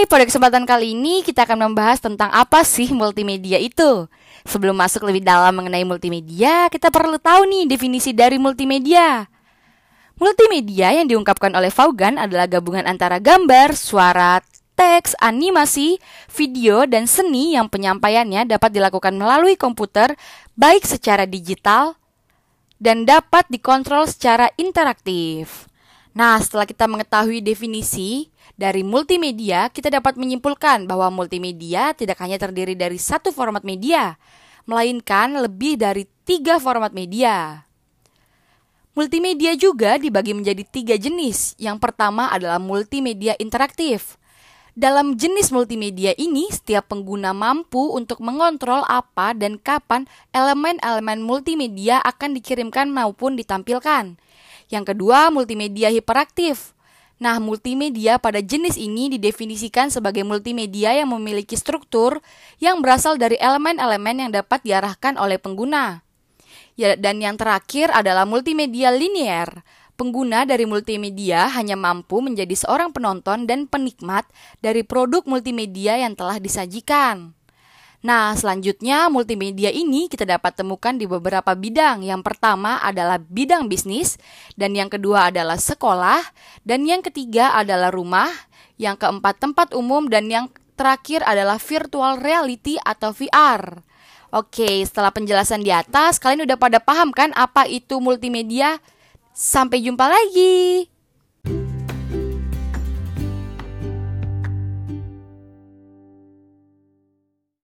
Hai, pada kesempatan kali ini kita akan membahas tentang apa sih multimedia itu. Sebelum masuk lebih dalam mengenai multimedia, kita perlu tahu nih definisi dari multimedia. Multimedia yang diungkapkan oleh Vaughan adalah gabungan antara gambar, suara, teks, animasi, video, dan seni yang penyampaiannya dapat dilakukan melalui komputer, baik secara digital dan dapat dikontrol secara interaktif. Nah, setelah kita mengetahui definisi dari multimedia, kita dapat menyimpulkan bahwa multimedia tidak hanya terdiri dari satu format media, melainkan lebih dari tiga format media. Multimedia juga dibagi menjadi tiga jenis. Yang pertama adalah multimedia interaktif. Dalam jenis multimedia ini, setiap pengguna mampu untuk mengontrol apa dan kapan elemen-elemen multimedia akan dikirimkan maupun ditampilkan. Yang kedua, multimedia hiperaktif. Nah, multimedia pada jenis ini didefinisikan sebagai multimedia yang memiliki struktur yang berasal dari elemen-elemen yang dapat diarahkan oleh pengguna. Ya, dan yang terakhir adalah multimedia linear. Pengguna dari multimedia hanya mampu menjadi seorang penonton dan penikmat dari produk multimedia yang telah disajikan. Nah, selanjutnya multimedia ini kita dapat temukan di beberapa bidang. Yang pertama adalah bidang bisnis, dan yang kedua adalah sekolah, dan yang ketiga adalah rumah, yang keempat tempat umum, dan yang terakhir adalah virtual reality atau VR. Oke, setelah penjelasan di atas, kalian udah pada paham kan apa itu multimedia? Sampai jumpa lagi.